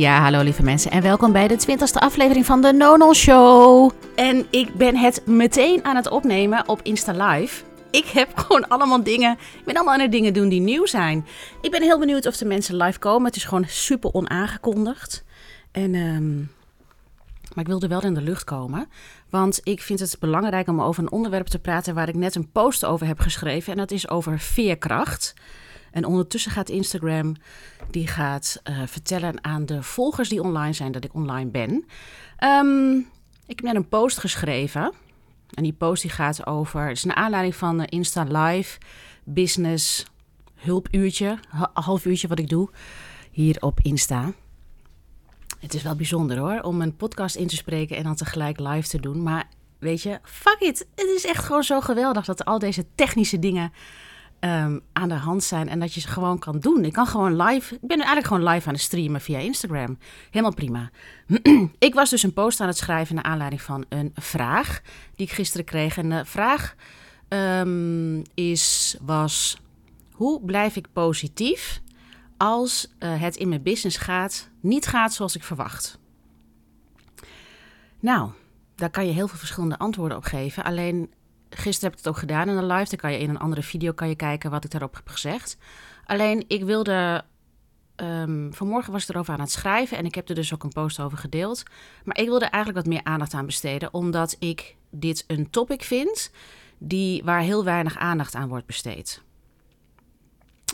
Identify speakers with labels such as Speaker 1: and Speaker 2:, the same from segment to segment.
Speaker 1: Ja, hallo lieve mensen en welkom bij de 20 aflevering van de Nonol Show. En ik ben het meteen aan het opnemen op Insta Live. Ik heb gewoon allemaal dingen, ik ben allemaal het dingen doen die nieuw zijn. Ik ben heel benieuwd of de mensen live komen. Het is gewoon super onaangekondigd. En, ehm, maar ik wilde wel in de lucht komen. Want ik vind het belangrijk om over een onderwerp te praten waar ik net een post over heb geschreven. En dat is over veerkracht. En ondertussen gaat Instagram die gaat uh, vertellen aan de volgers die online zijn dat ik online ben. Um, ik heb net een post geschreven. En die post die gaat over. Het is een aanleiding van Insta Live Business hulpuurtje. Half uurtje wat ik doe hier op Insta. Het is wel bijzonder hoor, om een podcast in te spreken en dan tegelijk live te doen. Maar weet je, fuck it. Het is echt gewoon zo geweldig dat al deze technische dingen um, aan de hand zijn en dat je ze gewoon kan doen. Ik kan gewoon live, ik ben eigenlijk gewoon live aan het streamen via Instagram. Helemaal prima. ik was dus een post aan het schrijven naar aanleiding van een vraag die ik gisteren kreeg. En de vraag um, is, was, hoe blijf ik positief als uh, het in mijn business gaat, niet gaat zoals ik verwacht? Nou, daar kan je heel veel verschillende antwoorden op geven. Alleen Gisteren heb ik het ook gedaan in een live. Dan kan je in een andere video kan je kijken wat ik daarop heb gezegd. Alleen ik wilde. Um, vanmorgen was ik erover aan het schrijven en ik heb er dus ook een post over gedeeld. Maar ik wilde eigenlijk wat meer aandacht aan besteden, omdat ik dit een topic vind die, waar heel weinig aandacht aan wordt besteed.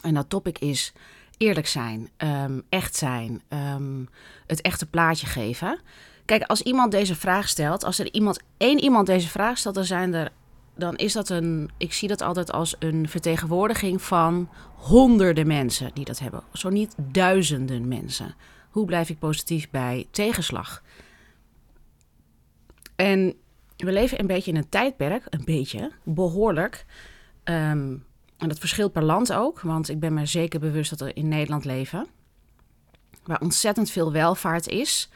Speaker 1: En dat topic is eerlijk zijn, um, echt zijn, um, het echte plaatje geven. Kijk, als iemand deze vraag stelt, als er iemand, één iemand deze vraag stelt, dan zijn er dan is dat een. Ik zie dat altijd als een vertegenwoordiging van honderden mensen die dat hebben. Zo niet duizenden mensen. Hoe blijf ik positief bij tegenslag? En we leven een beetje in een tijdperk, een beetje, behoorlijk. Um, en dat verschilt per land ook, want ik ben me zeker bewust dat we in Nederland leven. Waar ontzettend veel welvaart is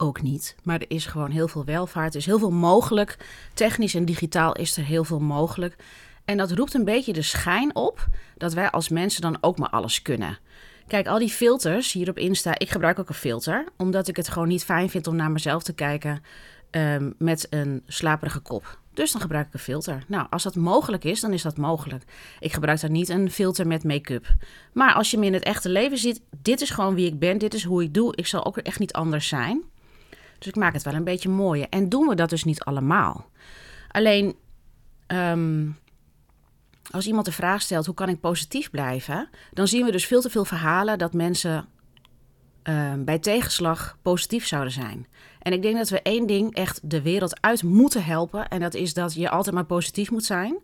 Speaker 1: ook niet. Maar er is gewoon heel veel welvaart. Er is heel veel mogelijk. Technisch en digitaal is er heel veel mogelijk. En dat roept een beetje de schijn op dat wij als mensen dan ook maar alles kunnen. Kijk, al die filters hier op Insta. Ik gebruik ook een filter, omdat ik het gewoon niet fijn vind om naar mezelf te kijken um, met een slaperige kop. Dus dan gebruik ik een filter. Nou, als dat mogelijk is, dan is dat mogelijk. Ik gebruik daar niet een filter met make-up. Maar als je me in het echte leven ziet, dit is gewoon wie ik ben, dit is hoe ik doe. Ik zal ook echt niet anders zijn. Dus ik maak het wel een beetje mooier. En doen we dat dus niet allemaal. Alleen, ehm, als iemand de vraag stelt: hoe kan ik positief blijven? Dan zien we dus veel te veel verhalen dat mensen ehm, bij tegenslag positief zouden zijn. En ik denk dat we één ding echt de wereld uit moeten helpen. En dat is dat je altijd maar positief moet zijn.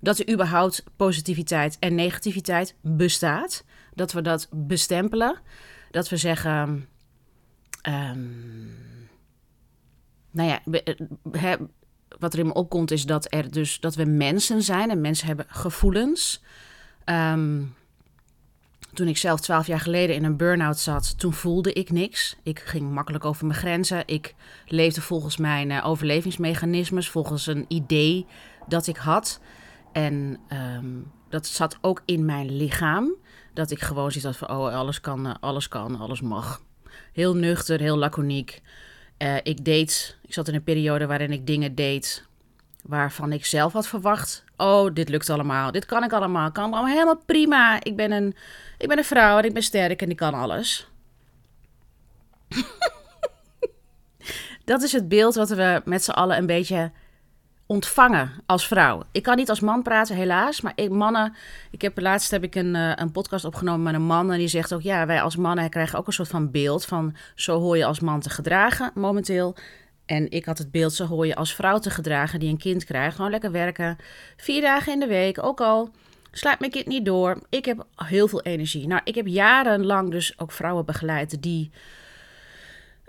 Speaker 1: Dat er überhaupt positiviteit en negativiteit bestaat. Dat we dat bestempelen. Dat we zeggen. Um, nou ja, eh, wat er in me opkomt is dat, er dus, dat we mensen zijn en mensen hebben gevoelens. Um, toen ik zelf twaalf jaar geleden in een burn-out zat, toen voelde ik niks. Ik ging makkelijk over mijn grenzen. Ik leefde volgens mijn uh, overlevingsmechanismes, volgens een idee dat ik had. En um, dat zat ook in mijn lichaam. Dat ik gewoon zoiets had van, oh, alles kan, uh, alles kan, alles mag. Heel nuchter, heel laconiek. Uh, ik deed, ik zat in een periode waarin ik dingen deed waarvan ik zelf had verwacht. Oh, dit lukt allemaal. Dit kan ik allemaal. Kan allemaal helemaal prima. Ik ben een, ik ben een vrouw en ik ben sterk en ik kan alles. dat is het beeld wat we met z'n allen een beetje ontvangen als vrouw. Ik kan niet als man praten, helaas. Maar ik, mannen. Ik heb laatst heb ik een, uh, een podcast opgenomen met een man. En die zegt ook: ja, wij als mannen krijgen ook een soort van beeld van. Zo hoor je als man te gedragen momenteel. En ik had het beeld: zo hoor je als vrouw te gedragen die een kind krijgt. Gewoon lekker werken. Vier dagen in de week. Ook al slaat mijn kind niet door. Ik heb heel veel energie. Nou, ik heb jarenlang dus ook vrouwen begeleid die.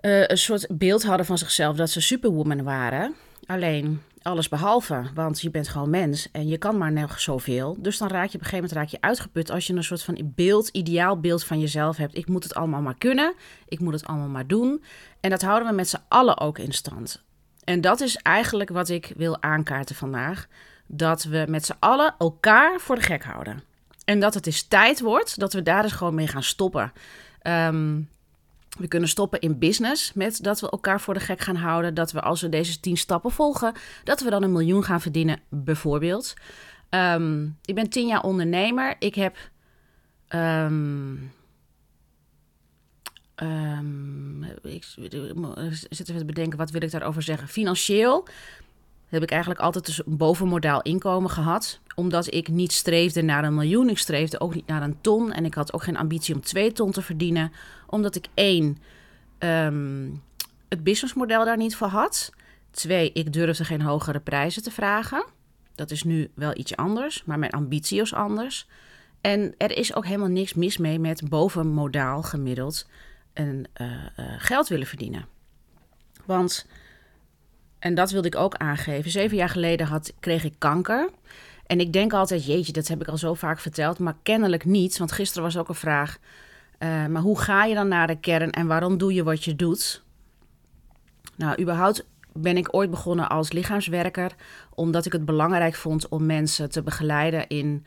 Speaker 1: Uh, een soort beeld hadden van zichzelf dat ze superwoman waren. Alleen alles behalve, want je bent gewoon mens en je kan maar nog zoveel. Dus dan raak je op een gegeven moment raak je uitgeput als je een soort van beeld, ideaal beeld van jezelf hebt. Ik moet het allemaal maar kunnen, ik moet het allemaal maar doen. En dat houden we met z'n allen ook in stand. En dat is eigenlijk wat ik wil aankaarten vandaag. Dat we met z'n allen elkaar voor de gek houden. En dat het is tijd wordt dat we daar dus gewoon mee gaan stoppen. Um, We kunnen stoppen in business met dat we elkaar voor de gek gaan houden. Dat we als we deze tien stappen volgen, dat we dan een miljoen gaan verdienen, bijvoorbeeld. Ehm, ik ben tien jaar ondernemer. Ik heb. Um, um, ik zit even te bedenken, wat wil ik daarover zeggen? Financieel heb ik eigenlijk altijd dus een bovenmodaal inkomen gehad. Omdat ik niet streefde naar een miljoen. Ik streefde ook niet naar een ton. En ik had ook geen ambitie om twee ton te verdienen. Omdat ik één, um, het businessmodel daar niet voor had. Twee, ik durfde geen hogere prijzen te vragen. Dat is nu wel iets anders, maar mijn ambitie is anders. En er is ook helemaal niks mis mee met bovenmodaal gemiddeld uh, uh, geld willen verdienen. Want en dat wilde ik ook aangeven. Zeven jaar geleden had, kreeg ik kanker. En ik denk altijd, jeetje, dat heb ik al zo vaak verteld, maar kennelijk niet. Want gisteren was ook een vraag, uh, maar hoe ga je dan naar de kern en waarom doe je wat je doet? Nou, überhaupt ben ik ooit begonnen als lichaamswerker, omdat ik het belangrijk vond om mensen te begeleiden in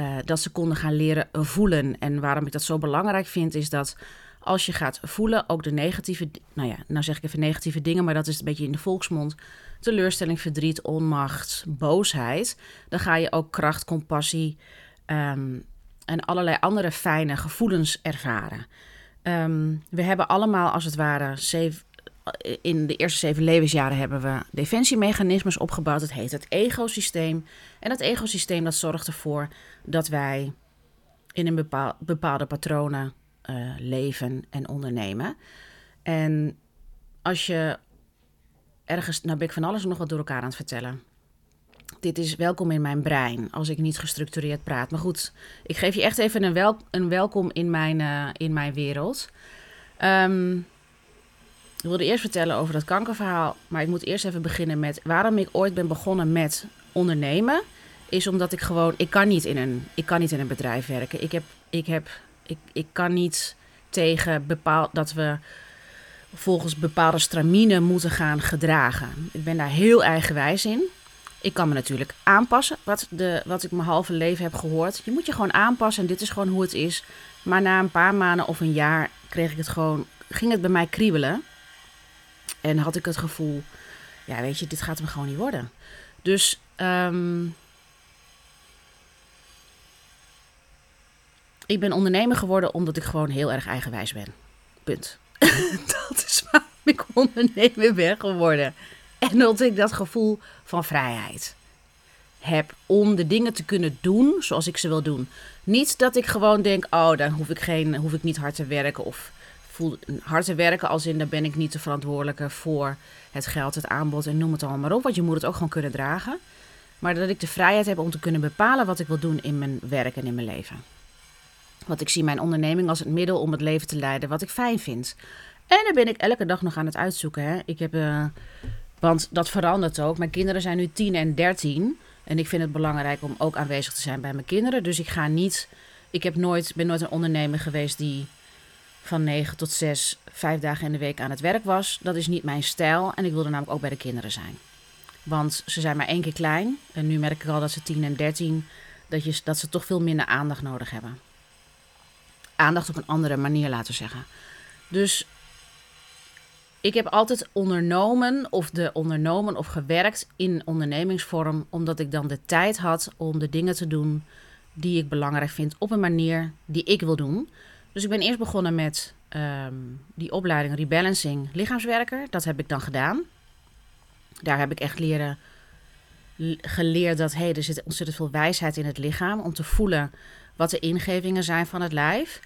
Speaker 1: uh, dat ze konden gaan leren voelen. En waarom ik dat zo belangrijk vind, is dat als je gaat voelen, ook de negatieve, nou ja, nou zeg ik even negatieve dingen, maar dat is een beetje in de volksmond. Teleurstelling, verdriet, onmacht, boosheid. Dan ga je ook kracht, compassie um, en allerlei andere fijne gevoelens ervaren. Um, we hebben allemaal, als het ware, zeven, in de eerste zeven levensjaren hebben we defensiemechanismes opgebouwd. Het heet het egosysteem. En dat egosysteem dat zorgt ervoor dat wij in een bepaal, bepaalde patronen uh, leven en ondernemen. En als je ergens, nou ben ik van alles nog wat door elkaar aan het vertellen. Dit is welkom in mijn brein als ik niet gestructureerd praat. Maar goed, ik geef je echt even een, wel, een welkom in mijn, uh, in mijn wereld. Um, ik wilde eerst vertellen over dat kankerverhaal. Maar ik moet eerst even beginnen met waarom ik ooit ben begonnen met ondernemen. Is omdat ik gewoon, ik kan niet in een, ik kan niet in een bedrijf werken. Ik heb, ik heb ik, ik kan niet tegen bepaal, dat we volgens bepaalde stramine moeten gaan gedragen. Ik ben daar heel eigenwijs in. Ik kan me natuurlijk aanpassen, wat, de, wat ik mijn halve leven heb gehoord. Je moet je gewoon aanpassen en dit is gewoon hoe het is. Maar na een paar maanden of een jaar kreeg ik het gewoon, ging het bij mij kriebelen. En had ik het gevoel, ja weet je, dit gaat hem gewoon niet worden. Dus um, Ik ben ondernemer geworden omdat ik gewoon heel erg eigenwijs ben. Punt. dat is waarom ik ondernemer ben geworden. En omdat ik dat gevoel van vrijheid heb om de dingen te kunnen doen zoals ik ze wil doen. Niet dat ik gewoon denk, oh, dan hoef ik, geen, hoef ik niet hard te werken. Of voel, hard te werken als in, dan ben ik niet de verantwoordelijke voor het geld, het aanbod en noem het allemaal maar op. Want je moet het ook gewoon kunnen dragen. Maar dat ik de vrijheid heb om te kunnen bepalen wat ik wil doen in mijn werk en in mijn leven. Want ik zie mijn onderneming als het middel om het leven te leiden wat ik fijn vind. En daar ben ik elke dag nog aan het uitzoeken. Hè. Ik heb, uh, want dat verandert ook. Mijn kinderen zijn nu 10 en 13. En ik vind het belangrijk om ook aanwezig te zijn bij mijn kinderen. Dus ik ga niet. Ik heb nooit, ben nooit een ondernemer geweest die van 9 tot 6, vijf dagen in de week aan het werk was. Dat is niet mijn stijl. En ik wilde namelijk ook bij de kinderen zijn. Want ze zijn maar één keer klein. En nu merk ik al dat ze 10 en 13, dat, je, dat ze toch veel minder aandacht nodig hebben aandacht op een andere manier laten zeggen. Dus ik heb altijd ondernomen of de ondernomen of gewerkt in ondernemingsvorm, omdat ik dan de tijd had om de dingen te doen die ik belangrijk vind op een manier die ik wil doen. Dus ik ben eerst begonnen met um, die opleiding rebalancing lichaamswerker. Dat heb ik dan gedaan. Daar heb ik echt leren, geleerd dat hey, er zit ontzettend veel wijsheid in het lichaam om te voelen wat de ingevingen zijn van het lijf.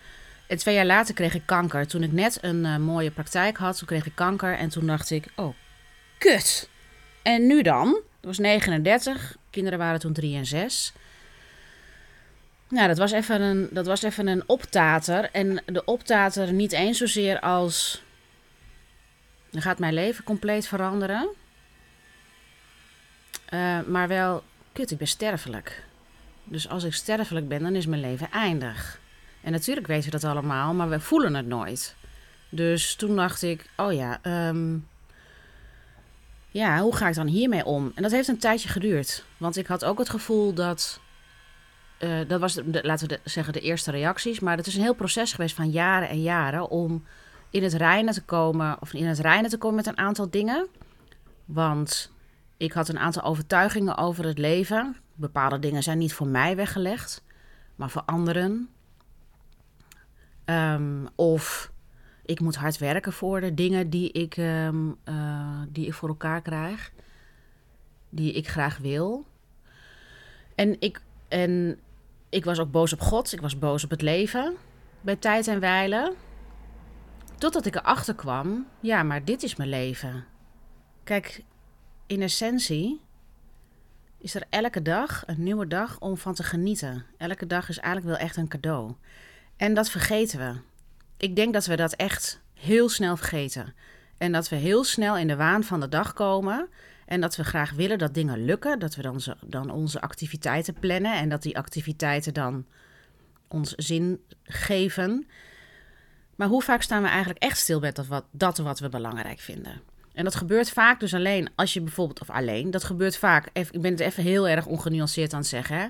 Speaker 1: En twee jaar later kreeg ik kanker. Toen ik net een uh, mooie praktijk had, toen kreeg ik kanker. En toen dacht ik, oh, kut. En nu dan? Dat was 39. Kinderen waren toen 3 en 6. Nou, dat was even een, dat was even een optater. En de optater niet eens zozeer als... Dan gaat mijn leven compleet veranderen. Uh, maar wel, kut, ik ben sterfelijk. Dus als ik sterfelijk ben, dan is mijn leven eindig. En natuurlijk weten we dat allemaal, maar we voelen het nooit. Dus toen dacht ik, oh ja, um, ja, hoe ga ik dan hiermee om? En dat heeft een tijdje geduurd. Want ik had ook het gevoel dat. Uh, dat was, laten we zeggen, de eerste reacties. Maar het is een heel proces geweest van jaren en jaren om in het reinen te komen, of in het reinen te komen met een aantal dingen. Want ik had een aantal overtuigingen over het leven. Bepaalde dingen zijn niet voor mij weggelegd, maar voor anderen. Ehm, of ik moet hard werken voor de dingen die ik, ehm, eh, die ik voor elkaar krijg, die ik graag wil. En ik, en ik was ook boos op God, ik was boos op het leven bij tijd en wijle. Totdat ik erachter kwam, ja, maar dit is mijn leven. Kijk, in essentie is er elke dag een nieuwe dag om van te genieten. Elke dag is eigenlijk wel echt een cadeau. En dat vergeten we. Ik denk dat we dat echt heel snel vergeten. En dat we heel snel in de waan van de dag komen. En dat we graag willen dat dingen lukken. Dat we dan, dan onze activiteiten plannen. En dat die activiteiten dan ons zin geven. Maar hoe vaak staan we eigenlijk echt stil bij dat wat, dat wat we belangrijk vinden? En dat gebeurt vaak dus alleen als je bijvoorbeeld, of alleen, dat gebeurt vaak, ik ben het even heel erg ongenuanceerd aan het zeggen, hè?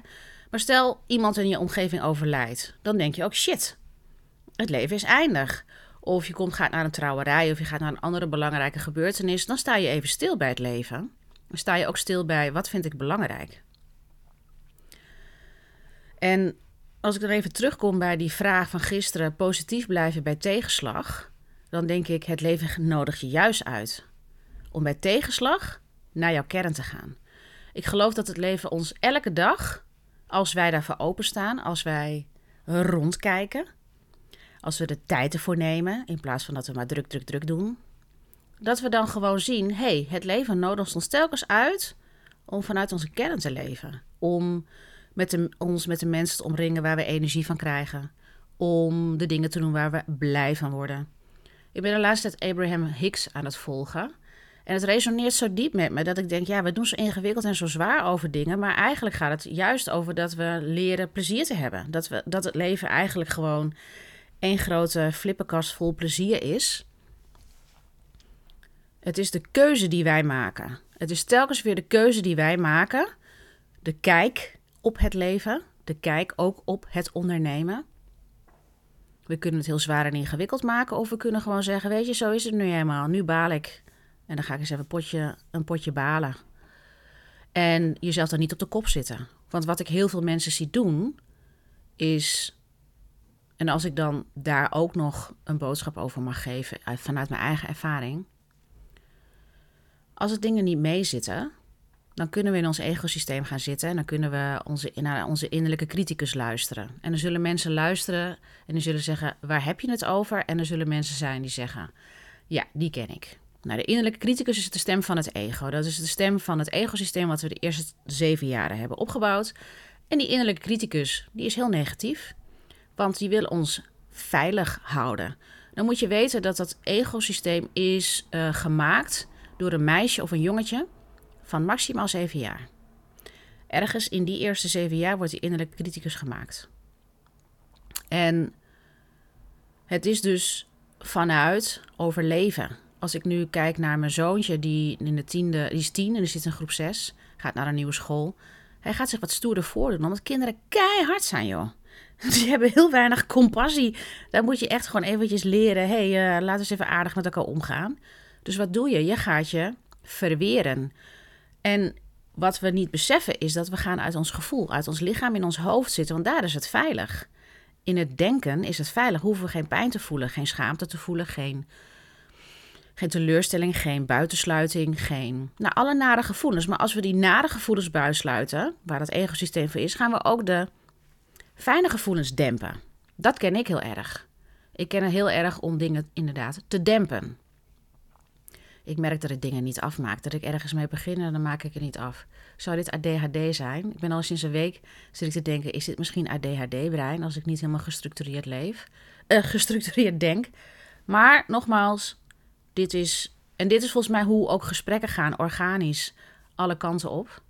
Speaker 1: Maar stel iemand in je omgeving overlijdt, dan denk je ook shit, het leven is eindig. Of je komt, gaat naar een trouwerij of je gaat naar een andere belangrijke gebeurtenis, dan sta je even stil bij het leven. Dan sta je ook stil bij wat vind ik belangrijk. En als ik er even terugkom bij die vraag van gisteren, positief blijven bij tegenslag, dan denk ik het leven nodig je juist uit om bij tegenslag naar jouw kern te gaan. Ik geloof dat het leven ons elke dag, als wij daarvoor openstaan, als wij rondkijken, als we de tijd ervoor nemen, in plaats van dat we maar druk, druk, druk doen, dat we dan gewoon zien: hé, hey, het leven nodigt ons telkens uit om vanuit onze kern te leven. Om met ons met de mensen te omringen waar we energie van krijgen. Om de dingen te doen waar we blij van worden. Ik ben de laatste tijd Abraham Hicks aan het volgen. En het resoneert zo diep met me dat ik denk, ja, we doen zo ingewikkeld en zo zwaar over dingen. Maar eigenlijk gaat het juist over dat we leren plezier te hebben. Dat, we, dat het leven eigenlijk gewoon één grote flippenkast vol plezier is. Het is de keuze die wij maken. Het is telkens weer de keuze die wij maken. De kijk op het leven. De kijk ook op het ondernemen. We kunnen het heel zwaar en ingewikkeld maken. Of we kunnen gewoon zeggen: Weet je, zo is het nu helemaal. Nu baal ik. En dan ga ik eens even een potje, een potje balen. En jezelf dan niet op de kop zitten. Want wat ik heel veel mensen zie doen, is. En als ik dan daar ook nog een boodschap over mag geven, vanuit mijn eigen ervaring. Als het dingen niet meezitten, dan kunnen we in ons ecosysteem gaan zitten en dan kunnen we onze, naar onze innerlijke criticus luisteren. En dan zullen mensen luisteren en die zullen zeggen: waar heb je het over? En er zullen mensen zijn die zeggen: ja, die ken ik. Nou, de innerlijke criticus is de stem van het ego. Dat is de stem van het egosysteem wat we de eerste zeven jaren hebben opgebouwd. En die innerlijke criticus, die is heel negatief, want die wil ons veilig houden. Dan moet je weten dat dat egosysteem is uh, gemaakt door een meisje of een jongetje van maximaal zeven jaar. Ergens in die eerste zeven jaar wordt die innerlijke criticus gemaakt. En het is dus vanuit overleven als ik nu kijk naar mijn zoontje, die in de tiende, die is tien en die zit in groep zes, gaat naar een nieuwe school. Hij gaat zich wat stoerder voordoen, omdat kinderen keihard zijn, joh. Die hebben heel weinig compassie. Daar moet je echt gewoon eventjes leren. Hé, hey, uh, laten we eens even aardig met elkaar omgaan. Dus wat doe je? Je gaat je verweren. En wat we niet beseffen is dat we gaan uit ons gevoel, uit ons lichaam in ons hoofd zitten, want daar is het veilig. In het denken is het veilig. Hoeven we geen pijn te voelen, geen schaamte te voelen, geen geen teleurstelling, geen buitensluiting, geen... Nou, alle nare gevoelens. Maar als we die nare gevoelens buitsluiten, waar het egosysteem voor is, gaan we ook de fijne gevoelens dempen. Dat ken ik heel erg. Ik ken het heel erg om dingen inderdaad te dempen. Ik merk dat ik dingen niet afmaak. Dat ik ergens mee begin en dan maak ik het niet af. Zou dit ADHD zijn? Ik ben al sinds een week zit ik te denken: is dit misschien ADHD-brein als ik niet helemaal gestructureerd leef? Uh, gestructureerd denk. Maar nogmaals, dit is, en dit is volgens mij hoe ook gesprekken gaan, organisch, alle kanten op.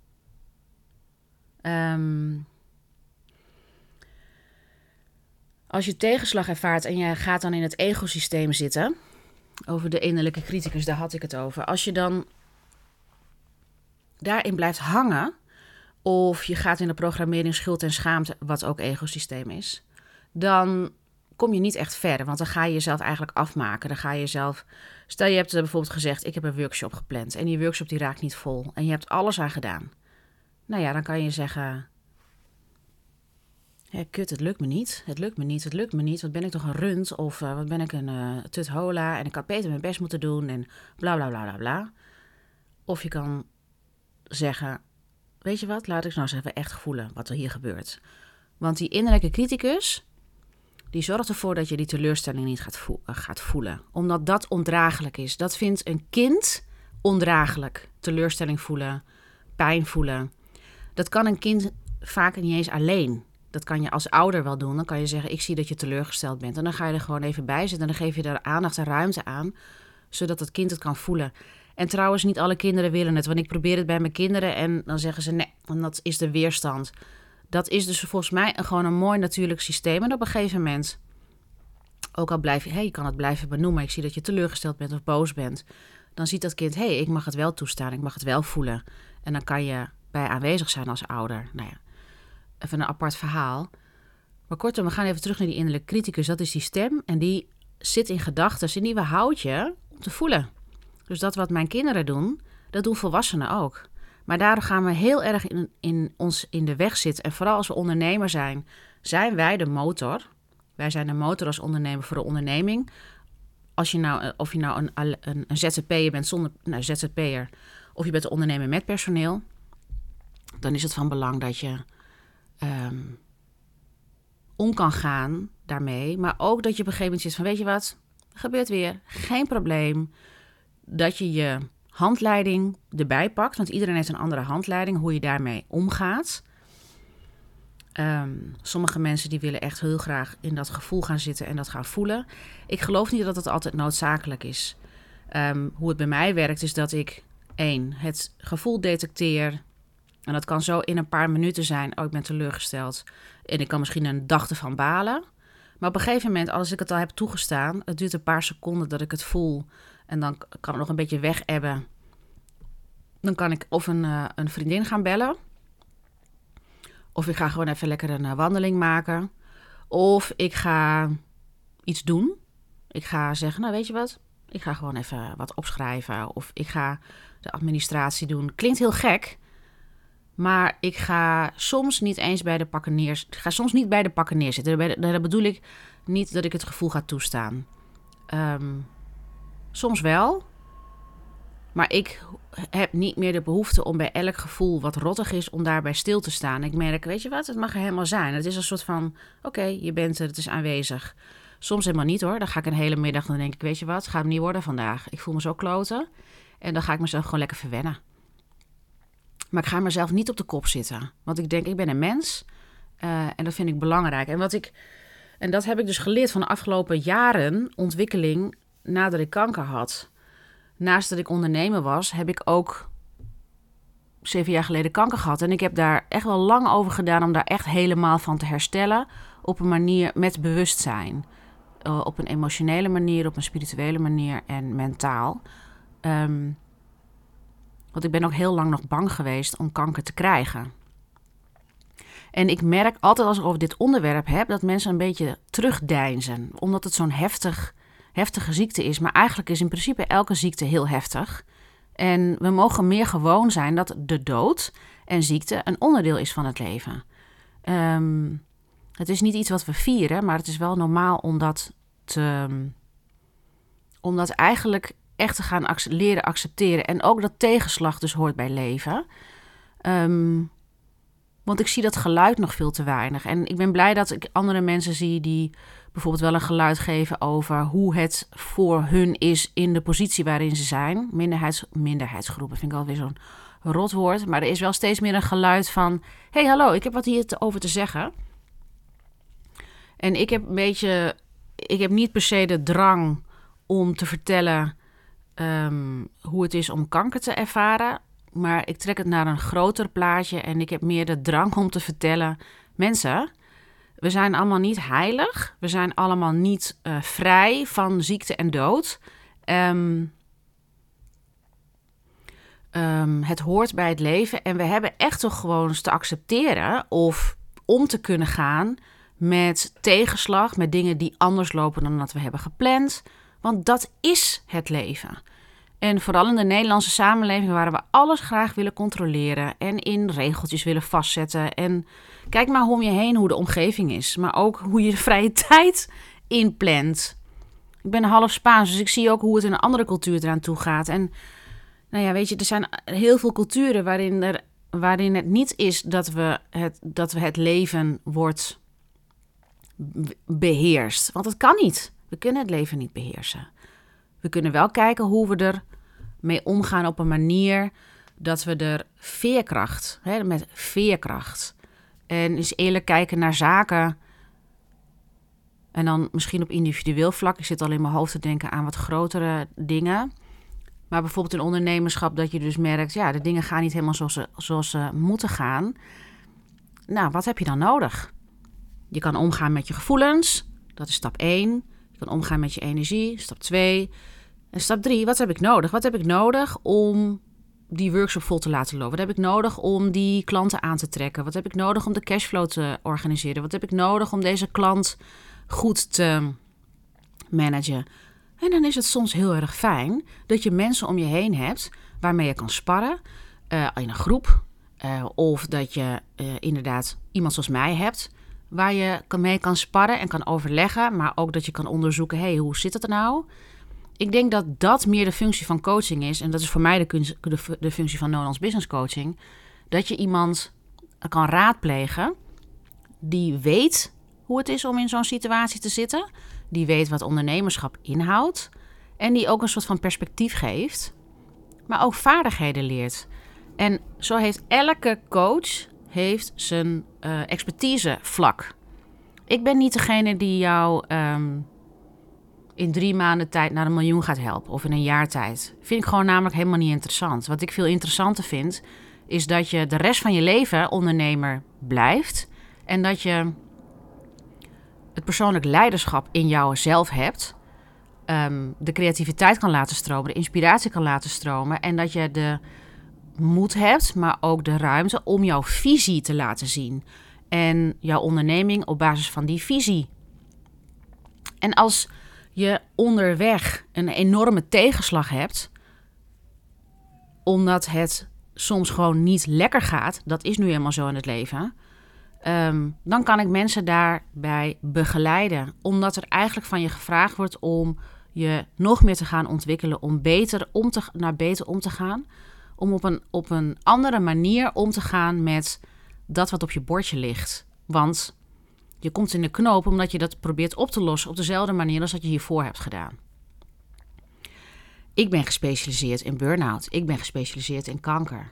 Speaker 1: Um, als je tegenslag ervaart en je gaat dan in het egosysteem zitten, over de innerlijke criticus, daar had ik het over. Als je dan daarin blijft hangen, of je gaat in de programmering schuld en schaamte, wat ook egosysteem is, dan kom je niet echt verder. Want dan ga je jezelf eigenlijk afmaken. Dan ga je jezelf. Stel je hebt eh, bijvoorbeeld gezegd: Ik heb een workshop gepland. En die workshop die raakt niet vol. En je hebt alles aan gedaan. Nou ja, dan kan je zeggen: ja, kut, het lukt me niet. Het lukt me niet, het lukt me niet. Wat ben ik toch een rund? Of uh, wat ben ik een uh, tuthola? En ik had beter mijn best moeten doen en bla bla bla bla bla. Of je kan zeggen, weet je wat, laat ik nou eens even echt voelen wat er hier gebeurt. Want die innerlijke criticus, die zorgt ervoor dat je die teleurstelling niet gaat, vo gaat voelen. Omdat dat ondraaglijk is. Dat vindt een kind ondraaglijk. Teleurstelling voelen, pijn voelen. Dat kan een kind vaak niet eens alleen. Dat kan je als ouder wel doen. Dan kan je zeggen: Ik zie dat je teleurgesteld bent. En dan ga je er gewoon even bij zitten. En dan geef je er aandacht en ruimte aan, zodat het kind het kan voelen. En trouwens, niet alle kinderen willen het. Want ik probeer het bij mijn kinderen en dan zeggen ze: Nee, want dat is de weerstand. Dat is dus volgens mij gewoon een mooi natuurlijk systeem. En op een gegeven moment, ook al blijf je, hey, je kan het blijven benoemen. Ik zie dat je teleurgesteld bent of boos bent. Dan ziet dat kind: Hé, hey, ik mag het wel toestaan. Ik mag het wel voelen. En dan kan je bij aanwezig zijn als ouder. Nou ja even een apart verhaal. Maar kortom, we gaan even terug naar die innerlijke criticus. Dat is die stem en die zit in gedachten en die houdt je om te voelen. Dus dat wat mijn kinderen doen, dat doen volwassenen ook. Maar daardoor gaan we heel erg in, in ons in de weg zitten. En vooral als we ondernemer zijn, zijn wij de motor. Wij zijn de motor als ondernemer voor de onderneming. Als je nou, of je nou een, een, een ZZP'er bent zonder nou, ZZP'er, of je bent een ondernemer met personeel, dan is het van belang dat je um, om kan gaan daarmee. Maar ook dat je op een gegeven moment zit van, weet je wat, gebeurt weer, geen probleem. Dat je je handleiding erbij pakt, want iedereen heeft een andere handleiding, hoe je daarmee omgaat. Um, sommige mensen die willen echt heel graag in dat gevoel gaan zitten en dat gaan voelen. Ik geloof niet dat het altijd noodzakelijk is. Um, hoe het bij mij werkt is dat ik één het gevoel detecteer, en dat kan zo in een paar minuten zijn. Oh, ik ben teleurgesteld. En ik kan misschien een dag ervan balen. Maar op een gegeven moment, als ik het al heb toegestaan, het duurt een paar seconden dat ik het voel. En dan kan het nog een beetje weg ebben. Dan kan ik of een, uh, een vriendin gaan bellen. Of ik ga gewoon even lekker een uh, wandeling maken. Of ik ga iets doen. Ik ga zeggen, nou weet je wat? Ik ga gewoon even wat opschrijven. Of ik ga de administratie doen. Klinkt heel gek. Maar ik ga soms niet eens bij de pakken neer. Ik ga soms niet bij de pakken neerzitten. Daar bedoel ik niet dat ik het gevoel ga toestaan. Um, soms wel. Maar ik heb niet meer de behoefte om bij elk gevoel wat rottig is, om daarbij stil te staan. Ik merk, weet je wat, het mag er helemaal zijn. Het is een soort van, oké, je bent er, het is aanwezig. Soms helemaal niet hoor. Dan ga ik een hele middag, dan denk ik, weet je wat, het gaat niet worden vandaag. Ik voel me zo kloten. En dan ga ik mezelf gewoon lekker verwennen. Maar ik ga mezelf niet op de kop zitten. Want ik denk, ik ben een mens. Uh, en dat vind ik belangrijk. En, wat ik, en dat heb ik dus geleerd van de afgelopen jaren ontwikkeling nadat ik kanker had. Naast dat ik ondernemer was, heb ik ook zeven jaar geleden kanker gehad. En ik heb daar echt wel lang over gedaan om daar echt helemaal van te herstellen. Op een manier met bewustzijn. Uh, op een emotionele manier, op een spirituele manier en mentaal. Um, want ik ben ook heel lang nog bang geweest om kanker te krijgen. En ik merk altijd als ik over dit onderwerp heb dat mensen een beetje terugdeinzen, omdat het zo'n heftig, heftige ziekte is. Maar eigenlijk is in principe elke ziekte heel heftig. En we mogen meer gewoon zijn dat de dood en ziekte een onderdeel is van het leven. Um, het is niet iets wat we vieren, maar het is wel normaal om dat te. Om dat eigenlijk echt te gaan leren accepteren. En ook dat tegenslag dus hoort bij leven. Ehm, want ik zie dat geluid nog veel te weinig. En ik ben blij dat ik andere mensen zie die bijvoorbeeld wel een geluid geven over hoe het voor hun is in de positie waarin ze zijn. Minderheids, minderheidsgroepen vind ik alweer zo'n rotwoord. Maar er is wel steeds meer een geluid van: hey, hallo, ik heb wat hier over te zeggen. En ik heb een beetje, ik heb niet per se de drang om te vertellen Ehm, hoe het is om kanker te ervaren. Maar ik trek het naar een groter plaatje en ik heb meer de drang om te vertellen: mensen, we zijn allemaal niet heilig. We zijn allemaal niet uh, vrij van ziekte en dood. Um, um, het hoort bij het leven en we hebben echt toch gewoon eens te accepteren of om te kunnen gaan met tegenslag, met dingen die anders lopen dan dat we hebben gepland. Want dat is het leven. En vooral in de Nederlandse samenleving waar we alles graag willen controleren en in regeltjes willen vastzetten. En kijk maar om je heen hoe de omgeving is, maar ook hoe je vrije tijd inplant. Ik ben half Spaans, dus ik zie ook hoe het in een andere cultuur eraan toe gaat. En nou ja, weet je, er zijn heel veel culturen waarin, er, waarin het niet is dat we het, dat we het leven wordt beheerst. Want dat kan niet. We kunnen het leven niet beheersen. We kunnen wel kijken hoe we er mee omgaan op een manier dat we er veerkracht, hè, met veerkracht. En eens eerlijk kijken naar zaken. En dan misschien op individueel vlak. Ik zit al in mijn hoofd te denken aan wat grotere dingen. Maar bijvoorbeeld in ondernemerschap dat je dus merkt, ja, de dingen gaan niet helemaal zoals ze, zoals ze moeten gaan. Nou, wat heb je dan nodig? Je kan omgaan met je gevoelens, dat is stap 1. Je kan omgaan met je energie, stap 2. En stap 3, wat heb ik nodig? Wat heb ik nodig om die workshop vol te laten lopen? Wat heb ik nodig om die klanten aan te trekken? Wat heb ik nodig om de cashflow te organiseren? Wat heb ik nodig om deze klant goed te managen? En dan is het soms heel erg fijn dat je mensen om je heen hebt waarmee je kan sparren uh, in een groep. Uh, of dat je uh, inderdaad iemand zoals mij hebt waar je mee kan sparren en kan overleggen, maar ook dat je kan onderzoeken: hey, hoe zit het er nou? Ik denk dat dat meer de functie van coaching is, en dat is voor mij de, de, de functie van Nolans Business Coaching. Dat je iemand kan raadplegen die weet hoe het is om in zo'n situatie te zitten, die weet wat ondernemerschap inhoudt en die ook een soort van perspectief geeft, maar ook vaardigheden leert. En zo heeft elke coach heeft zijn uh, expertisevlak. Ik ben niet degene die jou um, in drie maanden tijd naar een miljoen gaat helpen of in een jaar tijd. Vind ik gewoon namelijk helemaal niet interessant. Wat ik veel interessanter vind, is dat je de rest van je leven ondernemer blijft en dat je het persoonlijk leiderschap in jouzelf hebt. Um, de creativiteit kan laten stromen, de inspiratie kan laten stromen en dat je de moed hebt, maar ook de ruimte om jouw visie te laten zien. En jouw onderneming op basis van die visie. En als je onderweg een enorme tegenslag hebt, omdat het soms gewoon niet lekker gaat, dat is nu helemaal zo in het leven. Um, dan kan ik mensen daarbij begeleiden. Omdat er eigenlijk van je gevraagd wordt om je nog meer te gaan ontwikkelen, om beter om te, naar beter om te gaan om op een, op een andere manier om te gaan met dat wat op je bordje ligt. Want je komt in de knoop omdat je dat probeert op te lossen op dezelfde manier als dat je hiervoor hebt gedaan. Ik ben gespecialiseerd in burn-out. Ik ben gespecialiseerd in kanker.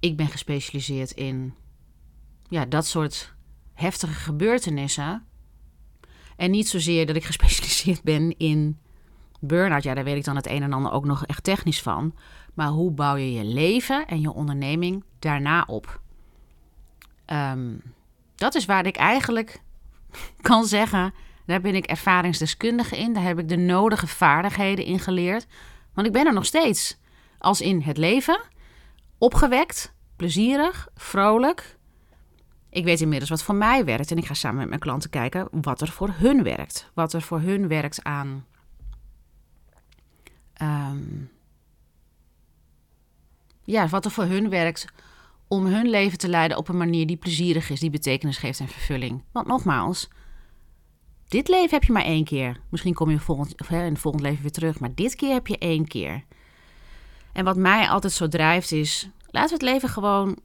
Speaker 1: Ik ben gespecialiseerd in ja, dat soort heftige gebeurtenissen. En niet zozeer dat ik gespecialiseerd ben in burn-out. Ja, daar weet ik dan het een en ander ook nog echt technisch van. Maar hoe bouw je je leven en je onderneming daarna op? Ehm, dat is waar ik eigenlijk kan zeggen, daar ben ik ervaringsdeskundige in. Daar heb ik de nodige vaardigheden in geleerd. Want ik ben er nog steeds. Als in het leven, opgewekt, plezierig, vrolijk. Ik weet inmiddels wat voor mij werkt en ik ga samen met mijn klanten kijken wat er voor hun werkt. Wat er voor hun werkt aan um, ja, wat er voor hun werkt om hun leven te leiden op een manier die plezierig is, die betekenis geeft en vervulling. Want nogmaals, dit leven heb je maar één keer. Misschien kom je volgend, of, in het volgende leven weer terug, maar dit keer heb je één keer. En wat mij altijd zo drijft is, laten we het leven gewoon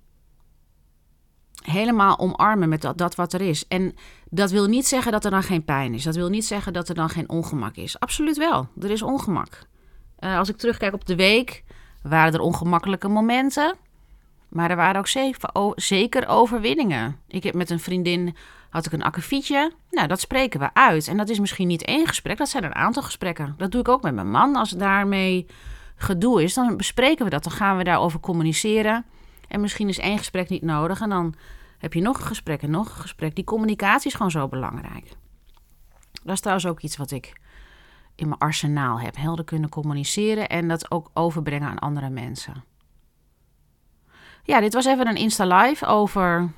Speaker 1: helemaal omarmen met dat, dat wat er is. En dat wil niet zeggen dat er dan geen pijn is. Dat wil niet zeggen dat er dan geen ongemak is. Absoluut wel, er is ongemak. Uh, als ik terugkijk op de week, waren er ongemakkelijke momenten. Maar er waren ook zeker overwinningen. Ik heb met een vriendin had ik een akkefietje. Nou, dat spreken we uit. En dat is misschien niet één gesprek, dat zijn een aantal gesprekken. Dat doe ik ook met mijn man. Als daarmee gedoe is, dan bespreken we dat. Dan gaan we daarover communiceren. En misschien is één gesprek niet nodig. En dan heb je nog een gesprek en nog een gesprek. Die communicatie is gewoon zo belangrijk. Dat is trouwens ook iets wat ik in mijn arsenaal heb. Helder kunnen communiceren en dat ook overbrengen aan andere mensen. Ja, dit was even een Insta Live over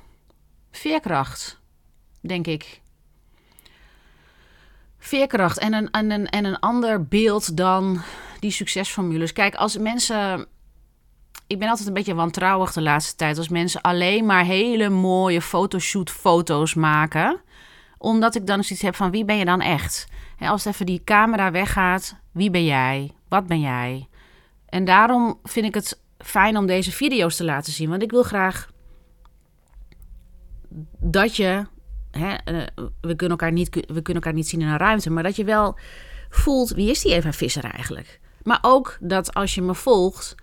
Speaker 1: veerkracht. denk ik. Veerkracht en een, en, een, en een ander beeld dan die succesformules. Kijk, als mensen. Ik ben altijd een beetje wantrouwig de laatste tijd. Als mensen alleen maar hele mooie fotoshoot-foto's maken. Omdat ik dan zoiets heb van wie ben je dan echt? als even die camera weggaat, wie ben jij? Wat ben jij? En daarom vind ik het fijn om deze video's te laten zien. Want ik wil graag dat je. Eh, we, kunnen elkaar niet, we kunnen elkaar niet zien in een ruimte. Maar dat je wel voelt wie is die Eva Visser eigenlijk? Maar ook dat als je me volgt.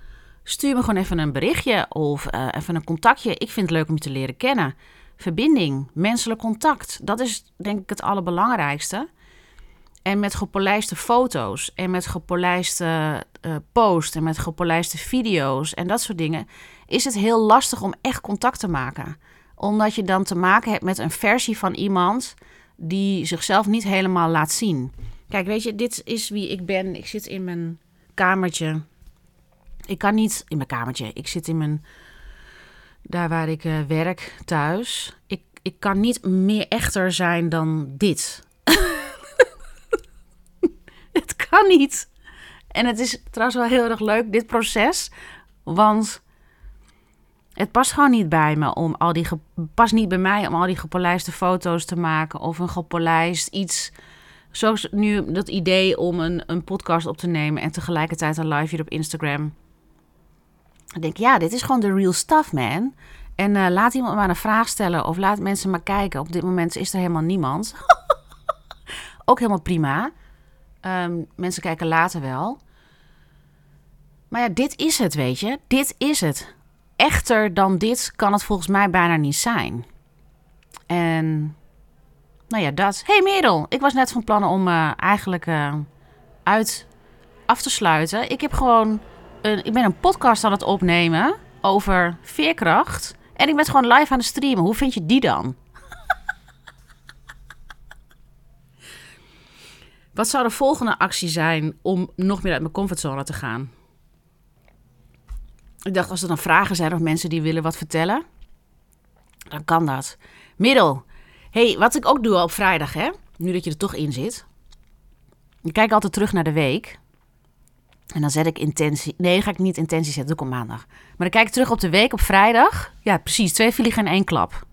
Speaker 1: Stuur me gewoon even een berichtje of uh, even een contactje. Ik vind het leuk om je te leren kennen. Verbinding, menselijk contact. Dat is denk ik het allerbelangrijkste. En met gepolijste foto's en met gepolijste uh, posts en met gepolijste video's en dat soort dingen, is het heel lastig om echt contact te maken. Omdat je dan te maken hebt met een versie van iemand die zichzelf niet helemaal laat zien. Kijk, weet je, dit is wie ik ben. Ik zit in mijn kamertje. Ik kan niet in mijn kamertje. Ik zit in mijn. Daar waar ik uh, werk thuis. Ik, ik kan niet meer echter zijn dan dit. het kan niet. En het is trouwens wel heel erg leuk, dit proces. Want het past gewoon niet bij me om al die. past niet bij mij om al die gepolijste foto's te maken. Of een gepolijst iets. Zoals nu dat idee om een, een podcast op te nemen en tegelijkertijd een live hier op Instagram. Ik denk, ja, dit is gewoon de real stuff, man. En uh, laat iemand maar een vraag stellen of laat mensen maar kijken. Op dit moment is er helemaal niemand. Ook helemaal prima. Um, mensen kijken later wel. Maar ja, dit is het, weet je. Dit is het. Echter dan dit kan het volgens mij bijna niet zijn. En nou ja, dat. hey Merel, ik was net van plan om uh, eigenlijk uh, uit af te sluiten. Ik heb gewoon ik ben een podcast aan het opnemen over veerkracht. En ik ben gewoon live aan het streamen. Hoe vind je die dan? Wat zou de volgende actie zijn om nog meer uit mijn comfortzone te gaan? Ik dacht, als er dan vragen zijn of mensen die willen wat vertellen, dan kan dat. Middel. hey, wat ik ook doe op vrijdag, hè? Nu dat je er toch in zit. Ik kijk altijd terug naar de week. En dan zet ik intentie. Nee, ga ik niet intentie zetten, doe ik op maandag. Maar dan kijk ik terug op de week op vrijdag. Ja, precies. Twee vliegen in één klap.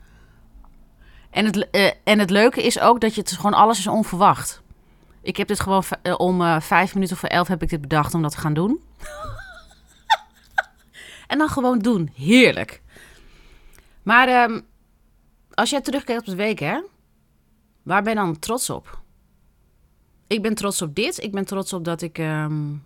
Speaker 1: En het, uh, en het leuke is ook dat je het gewoon alles is onverwacht. Ik heb dit gewoon uh, om uh, vijf minuten voor elf heb ik dit bedacht om dat te gaan doen. en dan gewoon doen. Heerlijk. Maar um, als jij terugkijkt op de week, hè? Waar ben je dan trots op? Ik ben trots op dit. Ik ben trots op dat ik um,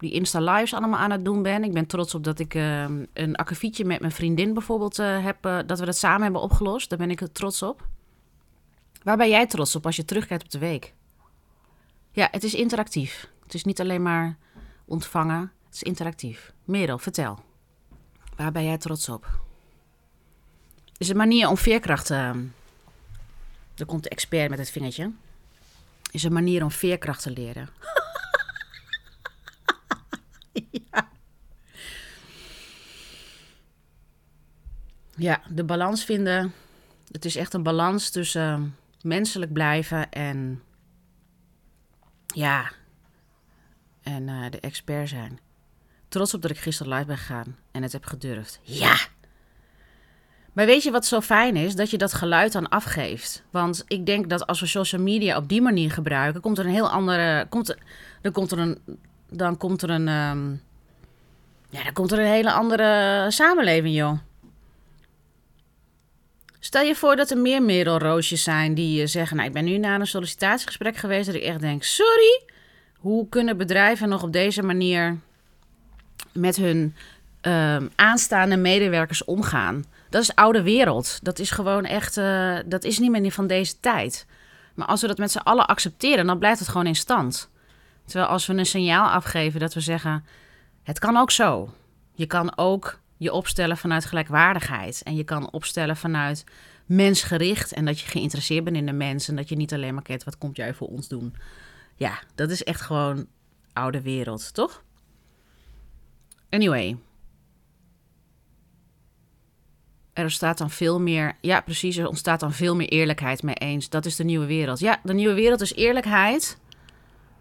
Speaker 1: die Insta-lives allemaal aan het doen ben. Ik ben trots op dat ik um, een akkefietje met mijn vriendin bijvoorbeeld uh, heb... Uh, dat we dat samen hebben opgelost. Daar ben ik trots op. Waar ben jij trots op als je terugkijkt op de week? Ja, het is interactief. Het is niet alleen maar ontvangen, het is interactief. Merel, vertel. Waar ben jij trots op? is een manier om veerkracht. Uh, er komt de expert met het vingertje. Is een manier om veerkracht te leren. ja. Ja, de balans vinden. Het is echt een balans tussen menselijk blijven en ja, en uh, de expert zijn. Trots op dat ik gisteren live ben gegaan en het heb gedurfd. Ja! Maar weet je wat zo fijn is? Dat je dat geluid dan afgeeft. Want ik denk dat als we social media op die manier gebruiken, komt er een heel andere. Komt er, dan komt er een. Dan komt er een. Um, ja, dan komt er een hele andere samenleving, joh. Stel je voor dat er meer merelroosjes zijn die zeggen... nou, ik ben nu naar een sollicitatiegesprek geweest... dat ik echt denk, sorry, hoe kunnen bedrijven nog op deze manier... met hun uh, aanstaande medewerkers omgaan? Dat is oude wereld. Dat is gewoon echt... Uh, dat is niet meer van deze tijd. Maar als we dat met z'n allen accepteren... dan blijft het gewoon in stand. Terwijl als we een signaal afgeven dat we zeggen... het kan ook zo. Je kan ook je opstellen vanuit gelijkwaardigheid. En je kan opstellen vanuit mensgericht. En dat je geïnteresseerd bent in de mens. En dat je niet alleen maar kijkt, wat komt jij voor ons doen? Ja, dat is echt gewoon oude wereld, toch? Anyway. Er ontstaat dan veel meer, ja precies, er ontstaat dan veel meer eerlijkheid mee eens. Dat is de nieuwe wereld. Ja, de nieuwe wereld is eerlijkheid.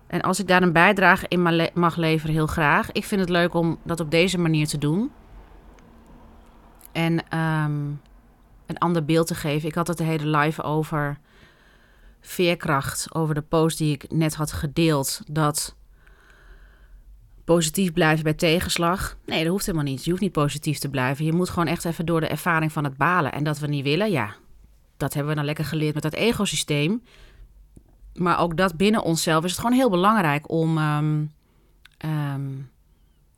Speaker 1: En als ik daar een bijdrage in mag leveren, heel graag. Ik vind het leuk om dat op deze manier te doen. En ehm, een ander beeld te geven. Ik had het de hele live over veerkracht. Over de post die ik net had gedeeld. Dat positief blijven bij tegenslag. Nee, dat hoeft helemaal niet. Je hoeft niet positief te blijven. Je moet gewoon echt even door de ervaring van het balen. En dat we niet willen, ja, dat hebben we dan lekker geleerd met dat egosysteem. Maar ook dat binnen onszelf is het gewoon heel belangrijk om ehm, ehm,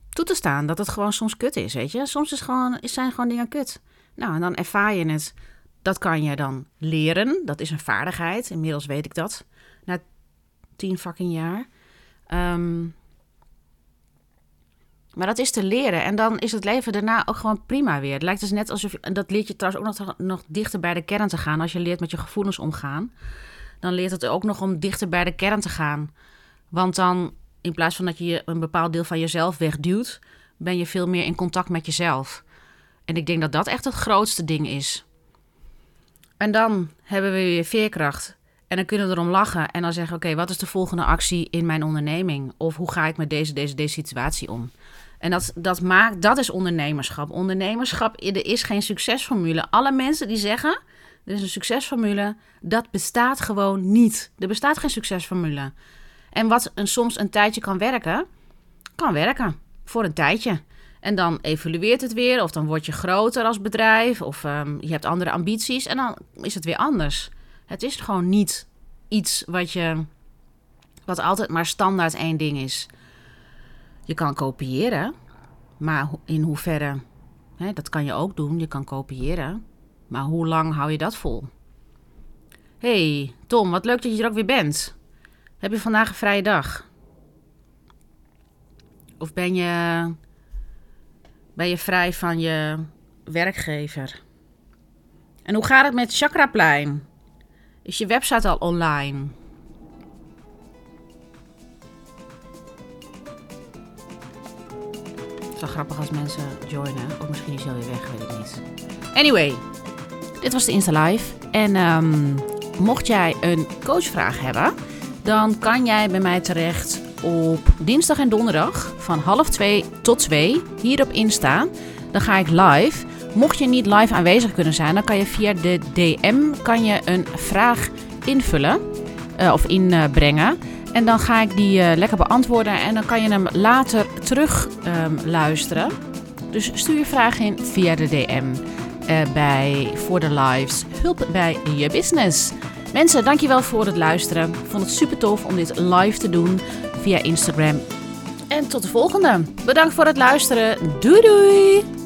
Speaker 1: toe te staan dat het gewoon soms kut is, weet je. Soms is gewoon, zijn gewoon dingen kut. Nou, en dan ervaar je het. Dat kan je dan leren. Dat is een vaardigheid. Inmiddels weet ik dat. Na tien fucking jaar. Um, maar dat is te leren. En dan is het leven daarna ook gewoon prima weer. Het lijkt dus net alsof... En dat leert je trouwens ook nog dichter bij de kern te gaan. Als je leert met je gevoelens omgaan. Dan leert het ook nog om dichter bij de kern te gaan. Want dan, in plaats van dat je een bepaald deel van jezelf wegduwt... ben je veel meer in contact met jezelf. En ik denk dat dat echt het grootste ding is. En dan hebben we weer veerkracht. En dan kunnen we erom lachen en dan zeggen: Oké, wat is de volgende actie in mijn onderneming? Of hoe ga ik met deze, deze, deze situatie om? En dat, dat, maakt, dat is ondernemerschap. Ondernemerschap, er is geen succesformule. Alle mensen die zeggen, er is een succesformule, dat bestaat gewoon niet. Er bestaat geen succesformule. En wat soms een tijdje kan werken, kan werken. Voor een tijdje. En dan evolueert het weer, of dan word je groter als bedrijf, of um, je hebt andere ambities en dan is het weer anders. Het is gewoon niet iets wat je, wat altijd maar standaard één ding is. Je kan kopiëren, maar in hoeverre, hè, dat kan je ook doen, je kan kopiëren. Maar hoe lang hou je dat vol? hey, Tom, wat leuk dat je er ook weer bent. Heb je vandaag een vrije dag? Of ben je, ben je vrij van je werkgever? En hoe gaat het met Chakraplein? Is je website al online? wel grappig als mensen joinen. Of misschien is hij alweer weg, weet ik niet. Anyway, dit was de Insta Live. En um, mocht jij een coachvraag hebben, dan kan jij bij mij terecht op dinsdag en donderdag van half twee tot twee hier op Insta. Dan ga ik live. Mocht je niet live aanwezig kunnen zijn, dan kan je via de DM kan je een vraag invullen uh, of inbrengen. En dan ga ik die uh, lekker beantwoorden en dan kan je hem later terug um, luisteren. Dus stuur je vraag in via de DM bij voor de lives hulp bij je business. Mensen, dankjewel voor het luisteren. Ik vond het super tof om dit live te doen via Instagram. En tot de volgende. Bedankt voor het luisteren. Doei doei!